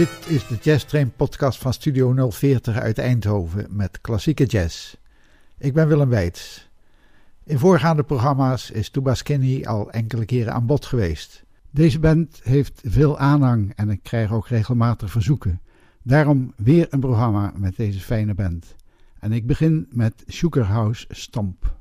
Dit is de Jazz Train podcast van Studio 040 uit Eindhoven met klassieke jazz. Ik ben Willem Weits. In voorgaande programma's is Tuba Skinny al enkele keren aan bod geweest. Deze band heeft veel aanhang en ik krijg ook regelmatig verzoeken. Daarom weer een programma met deze fijne band. En ik begin met Sugarhouse Stomp.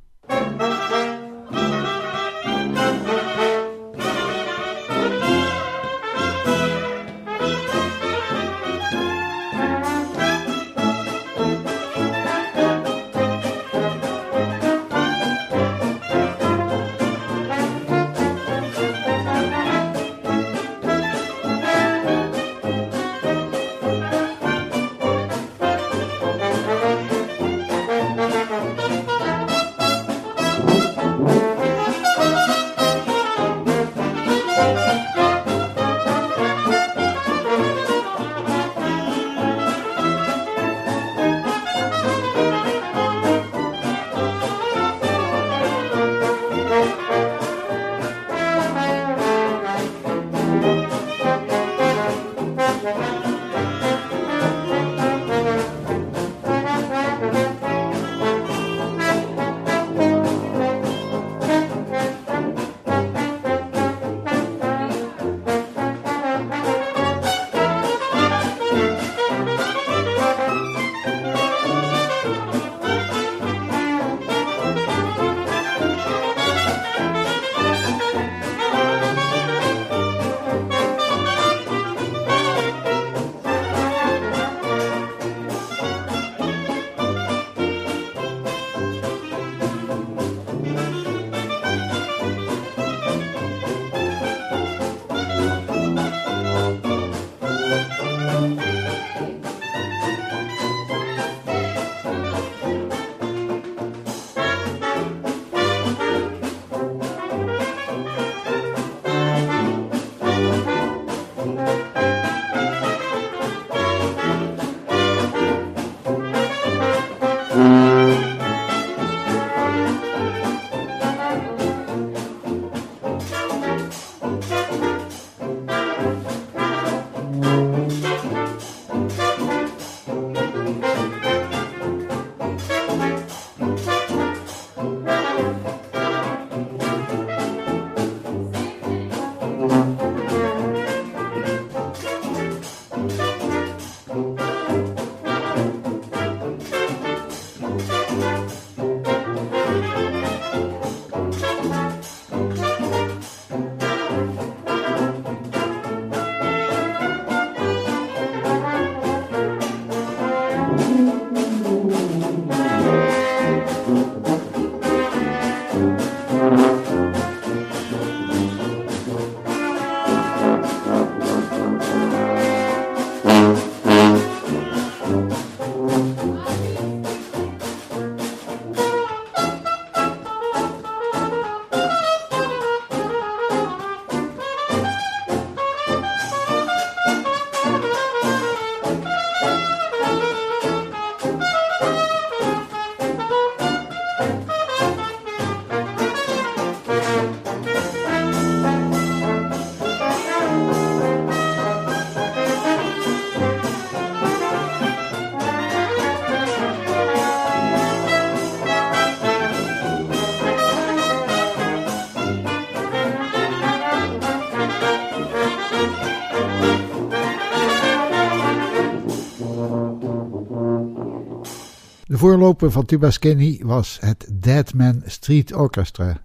Voorloper van Tuba Skinny was het Deadman Street Orchestra.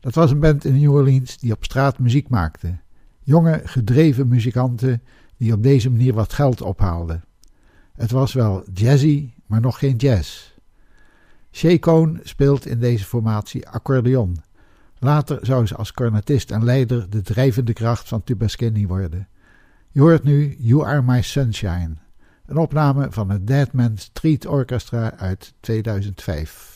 Dat was een band in New Orleans die op straat muziek maakte. Jonge, gedreven muzikanten die op deze manier wat geld ophaalden. Het was wel jazzy, maar nog geen jazz. Shay Cohn speelt in deze formatie accordeon. Later zou ze als cornetist en leider de drijvende kracht van Tuba Skinny worden. Je hoort nu You Are My Sunshine. Een opname van het Deadman Street Orchestra uit 2005.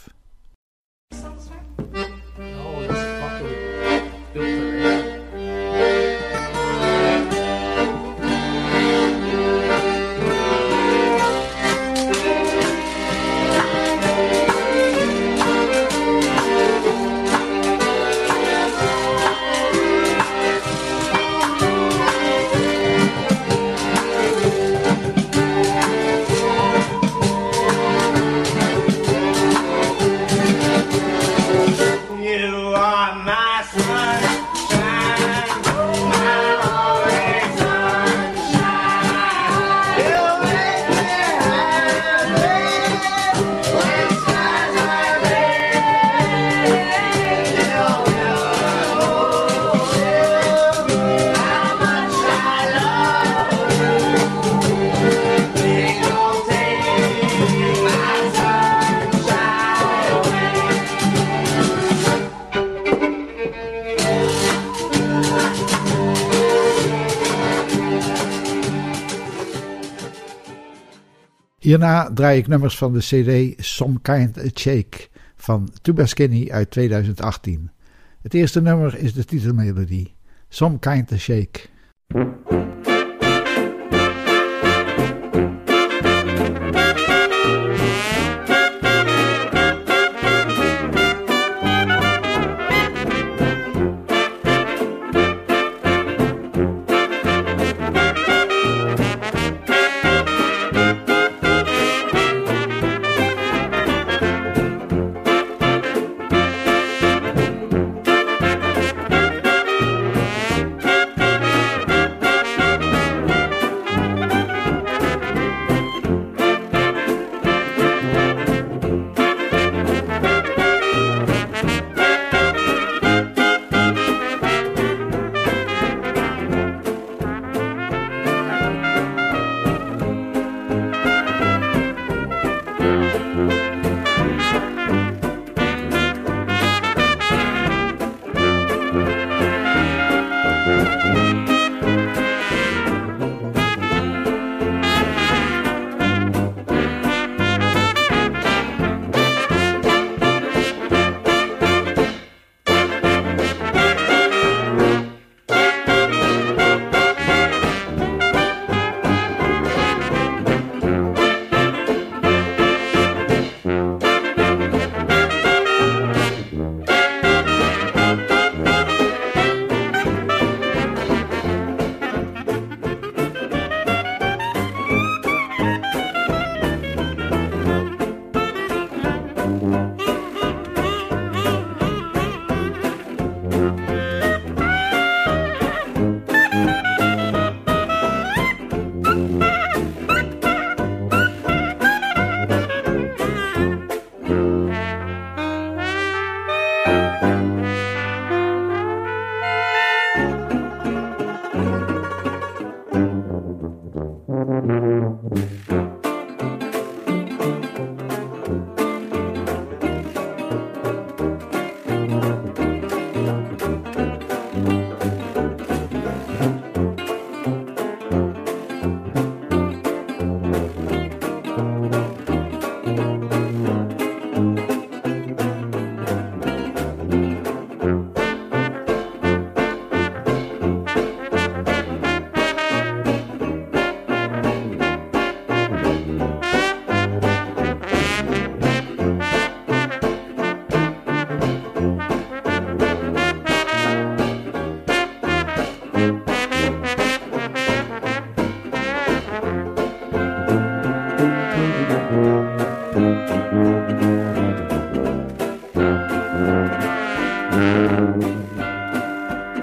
Hierna draai ik nummers van de CD Some Kind of Shake van Tuba Skinny uit 2018. Het eerste nummer is de titelmelodie Some Kind of Shake.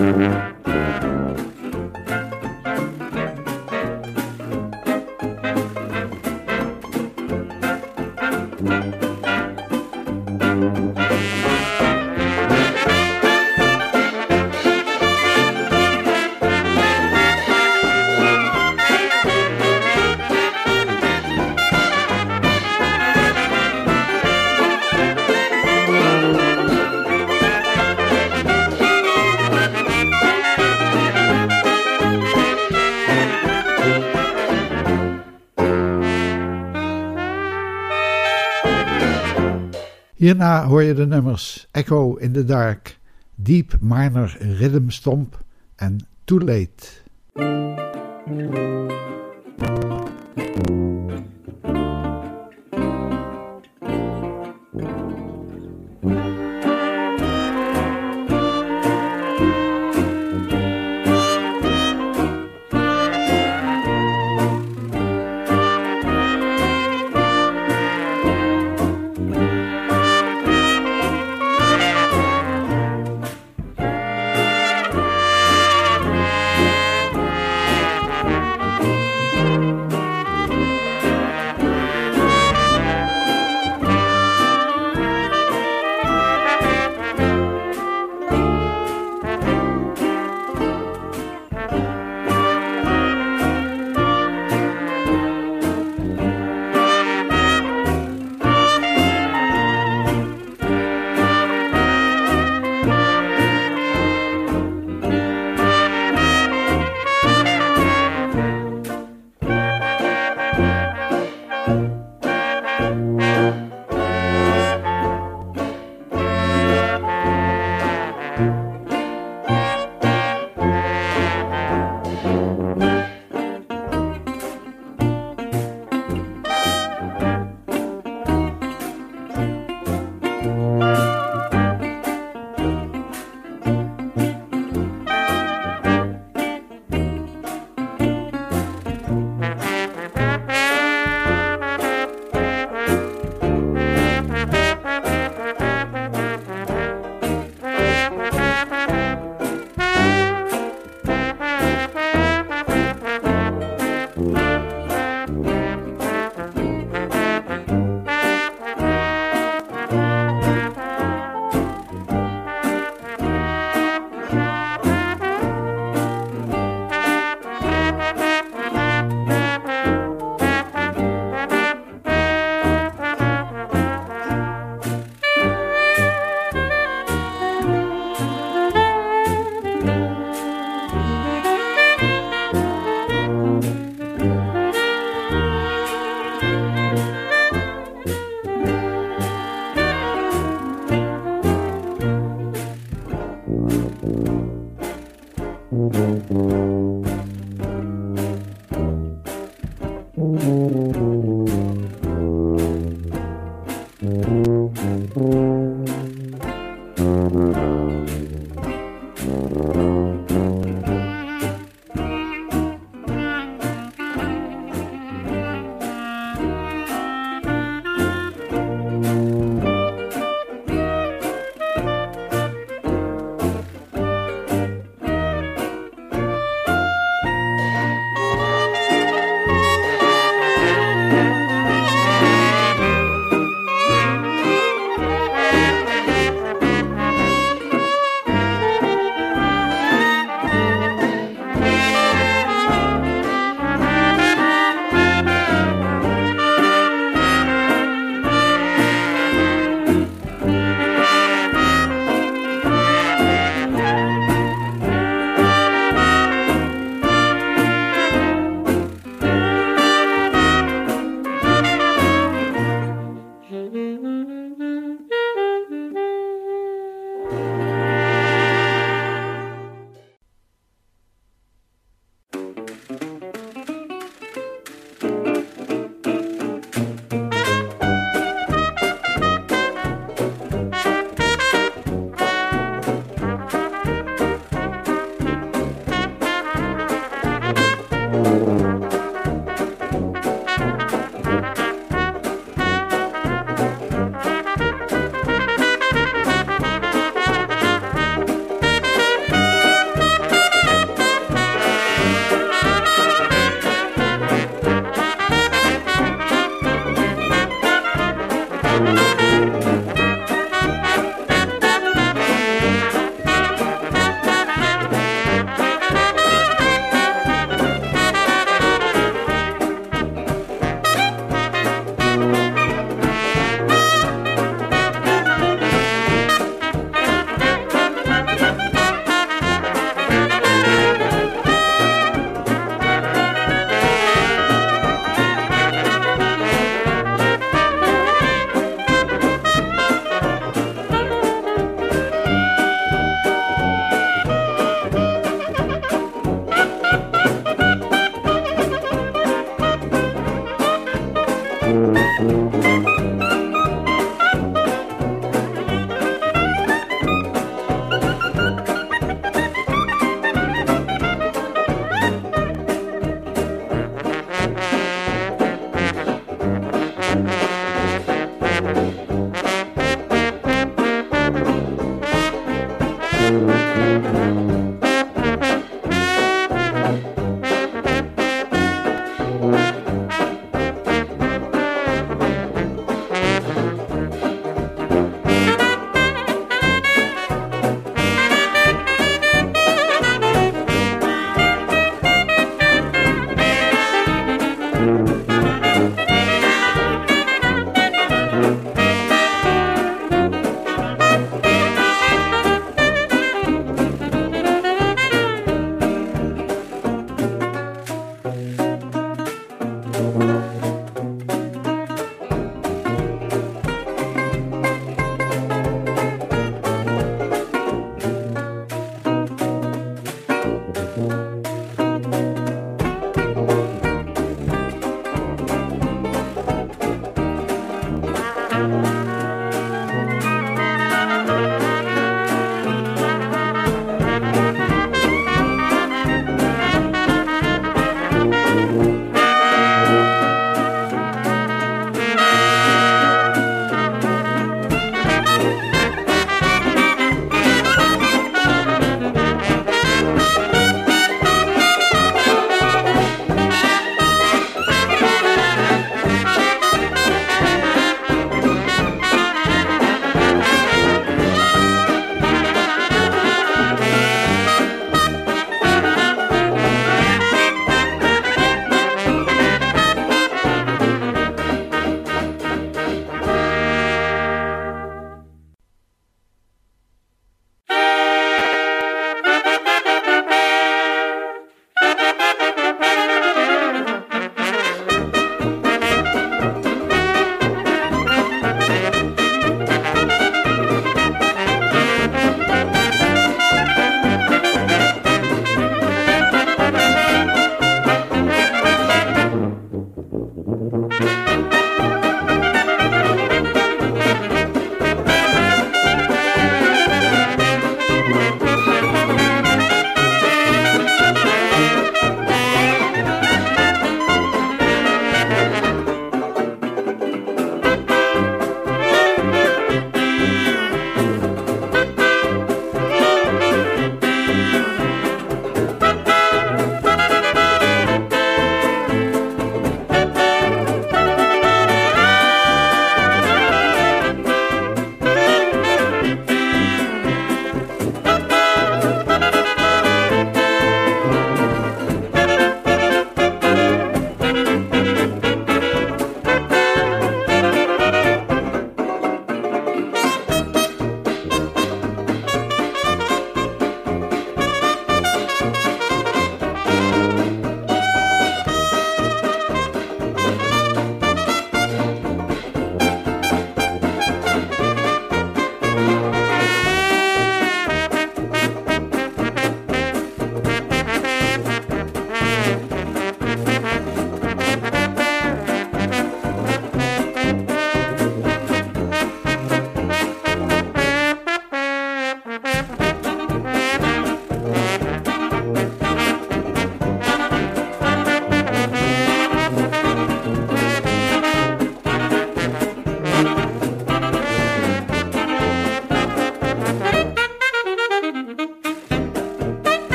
Mm-hmm. Hierna hoor je de nummers Echo in the Dark, Deep Minor Rhythm Stomp en Too Late.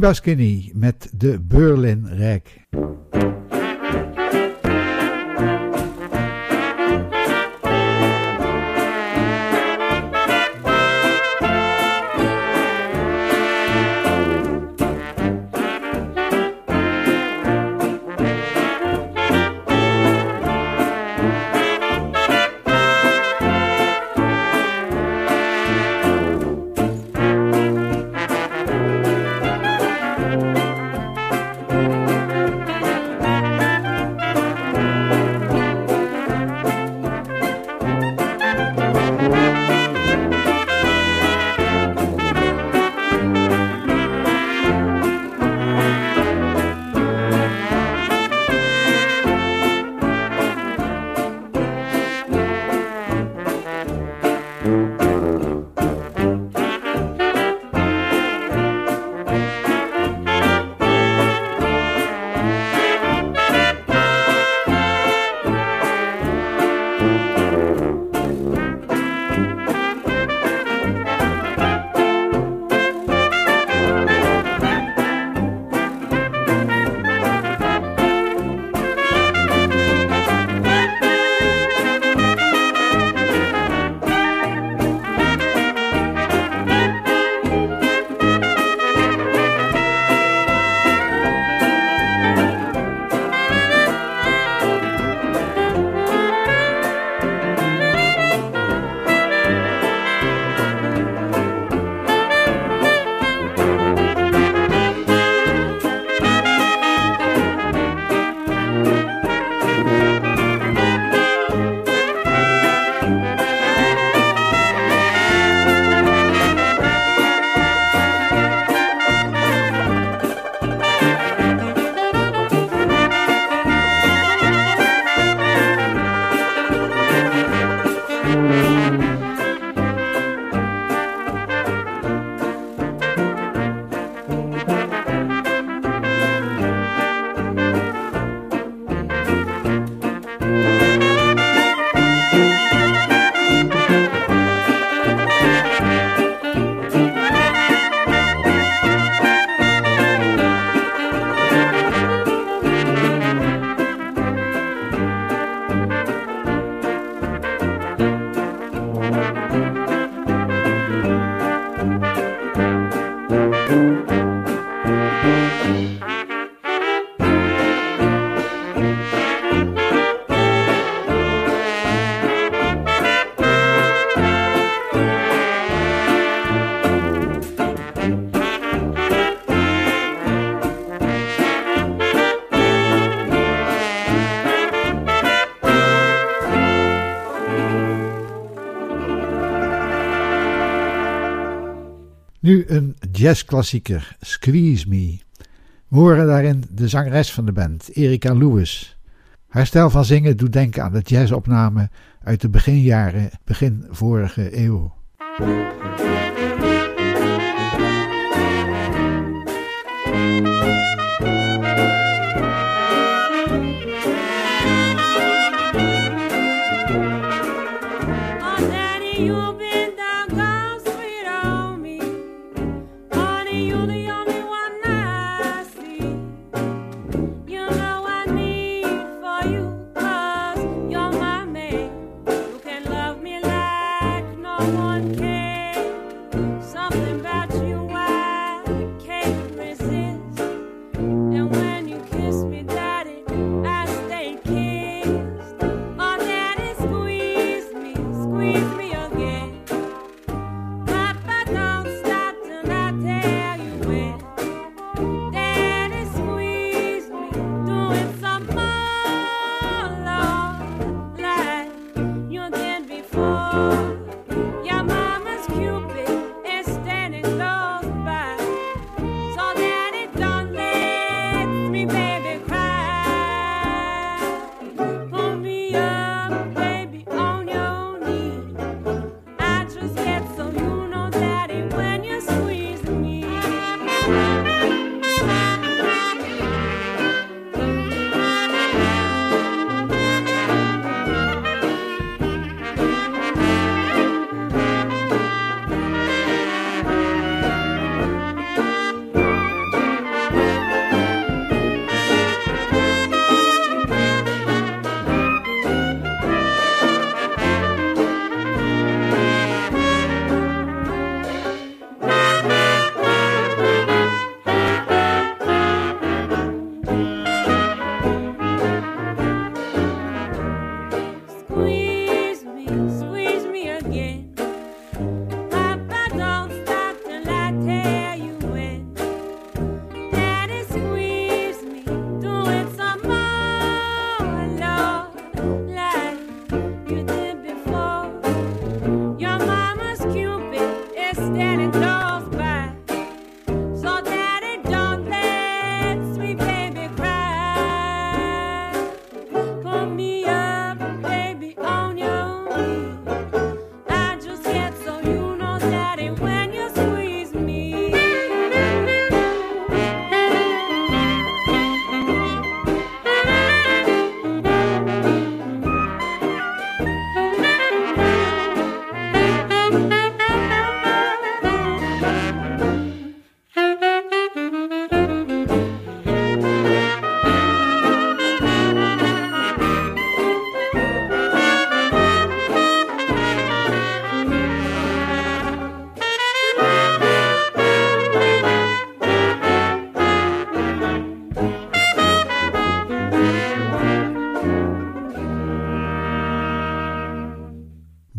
Skinny met de Berlin Rijk. Nu een jazzklassieker, Squeeze Me. We horen daarin de zangeres van de band, Erika Lewis. Haar stijl van zingen doet denken aan de jazzopname uit de beginjaren, begin vorige eeuw.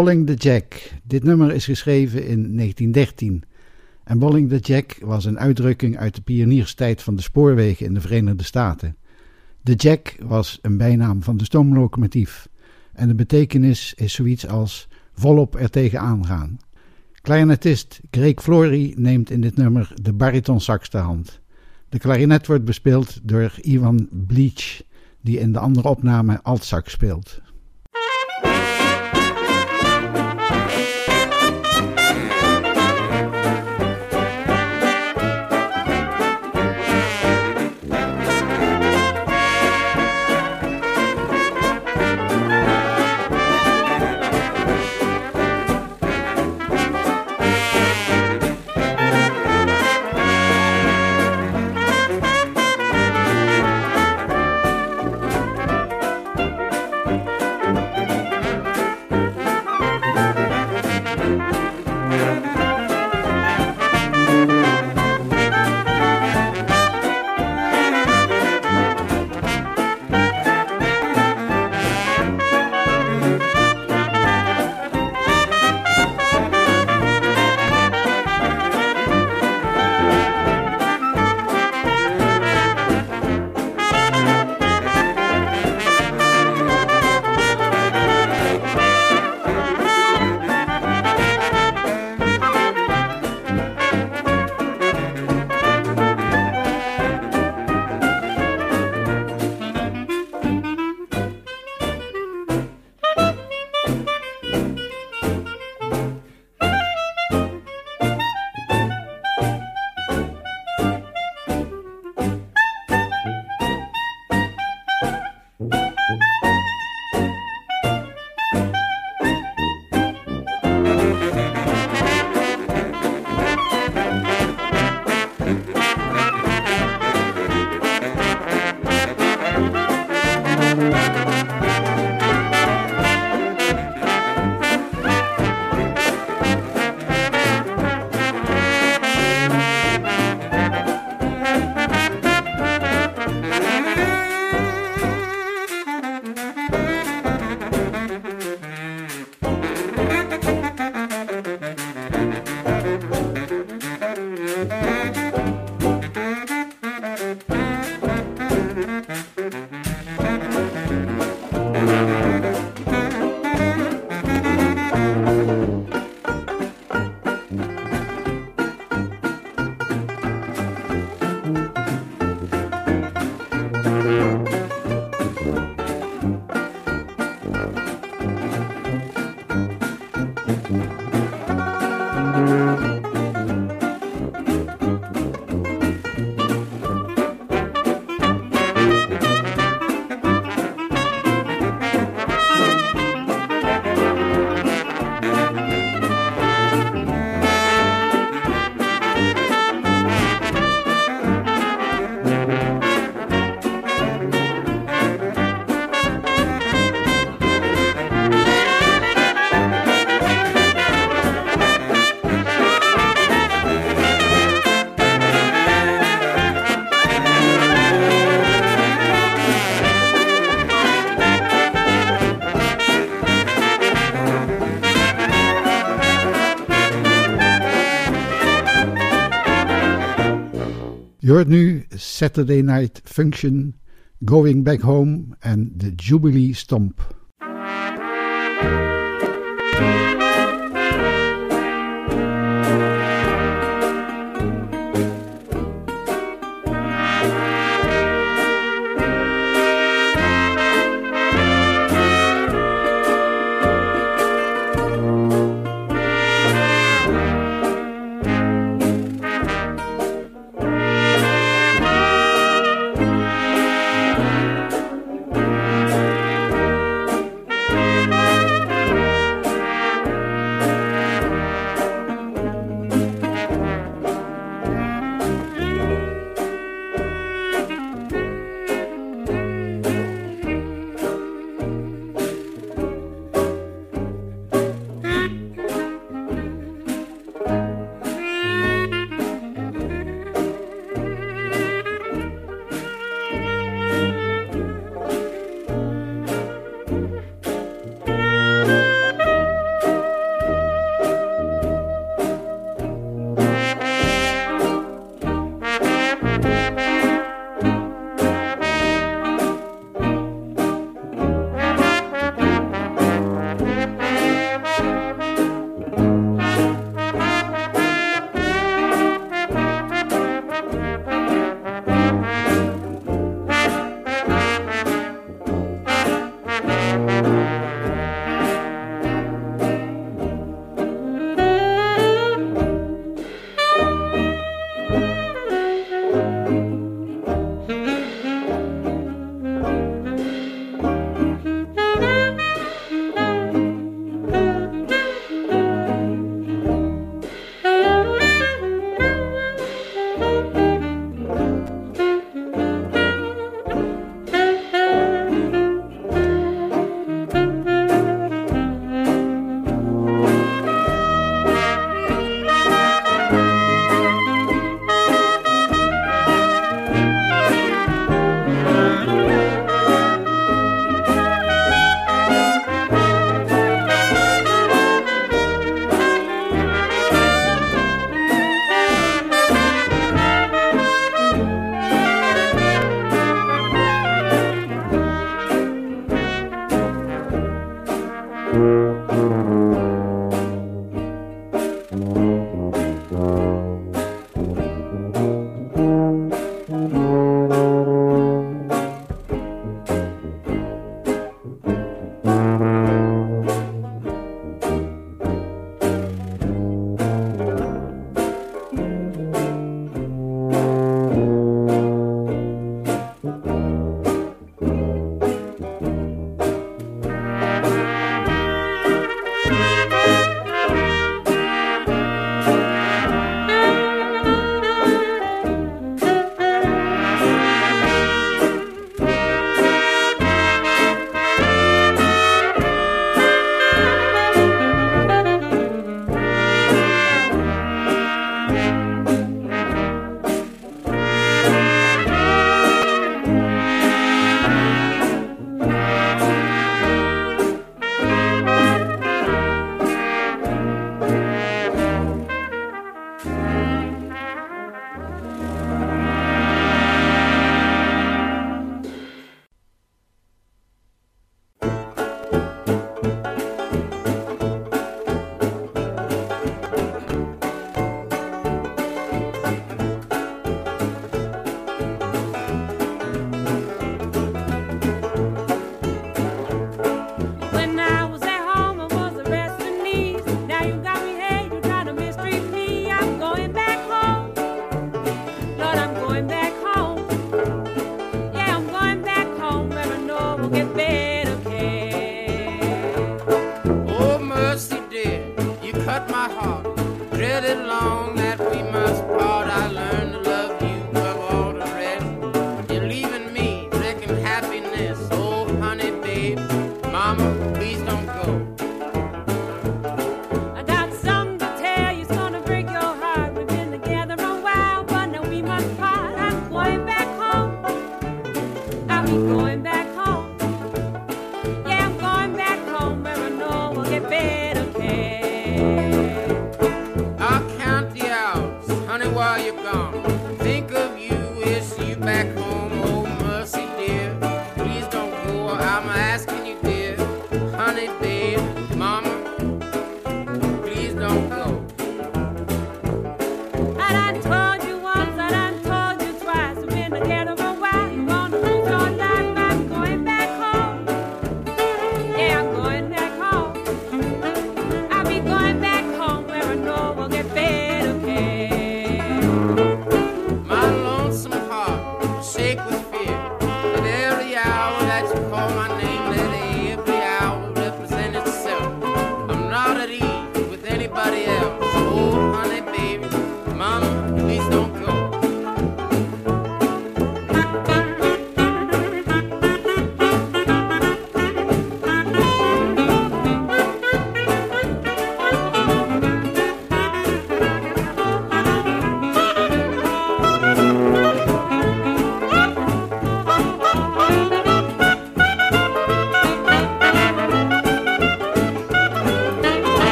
Bolling the Jack. Dit nummer is geschreven in 1913. En Bolling the Jack was een uitdrukking uit de pionierstijd van de spoorwegen in de Verenigde Staten. De Jack was een bijnaam van de stoomlocomotief. En de betekenis is zoiets als volop er tegenaan gaan. Clarinetist Greg Flory neemt in dit nummer de baritonsax ter hand. De klarinet wordt bespeeld door Ivan Bleach, die in de andere opname altsax speelt. Nu Saturday Night Function, Going Back Home en de Jubilee Stomp.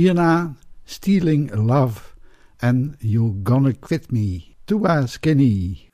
Hierna Stealing Love en You Gonna Quit Me. Tua Skinny.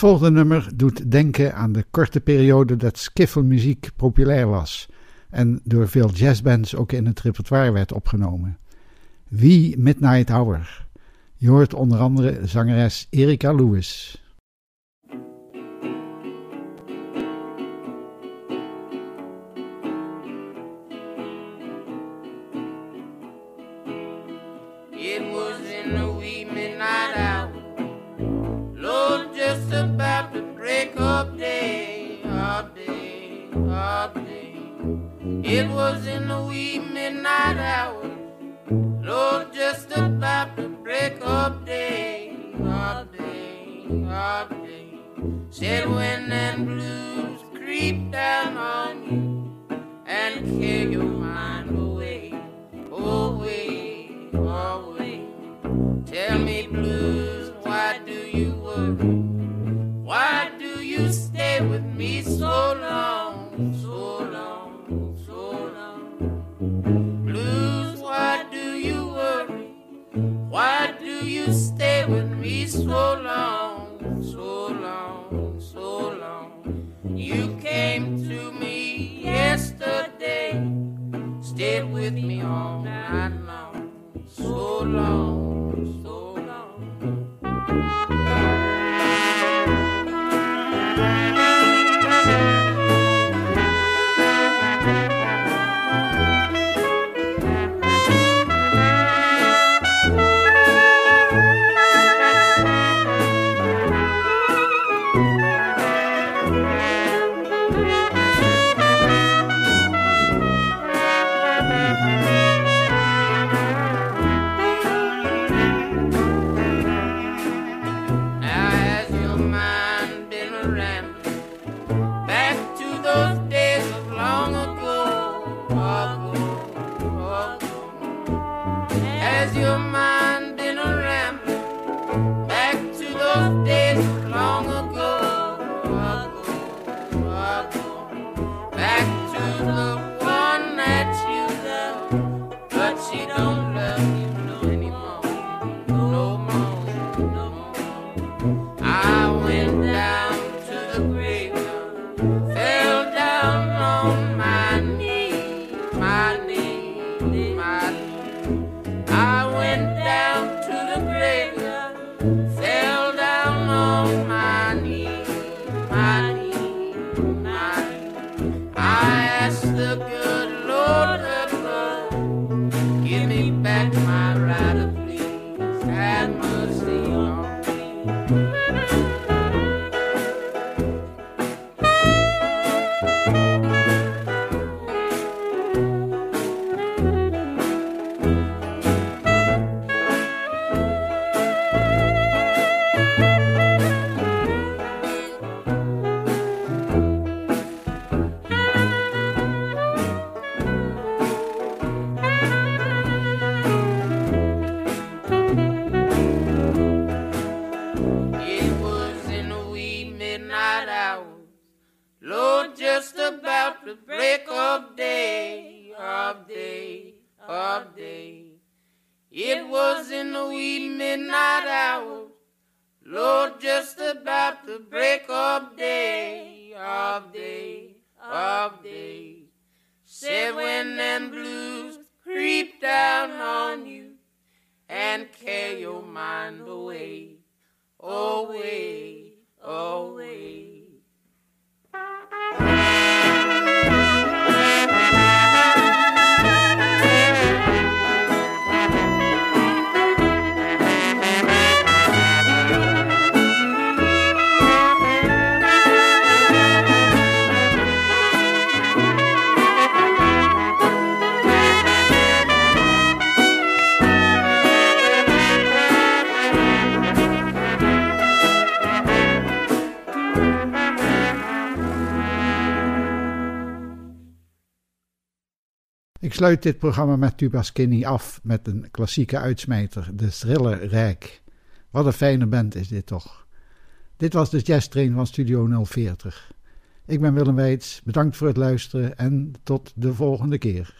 Volgende nummer doet denken aan de korte periode dat skiffelmuziek populair was en door veel jazzbands ook in het repertoire werd opgenomen. Wie Midnight Hour. Je hoort onder andere zangeres Erika Lewis. It was in the wee midnight hours, Lord, just about to break up day, up day, up day. Said when them blues creep down on you and carry your mind away, away, away. Tell me, blues, why do you worry? You stay with me so long, so long? So long? Blues, why do you worry? Why do you stay with me so long, so long, so long? You dit programma met Tuba Skinny af met een klassieke uitsmijter, de Thriller Rijk. Wat een fijne band is dit toch. Dit was de Jazz Train van Studio 040. Ik ben Willem Weits, bedankt voor het luisteren en tot de volgende keer.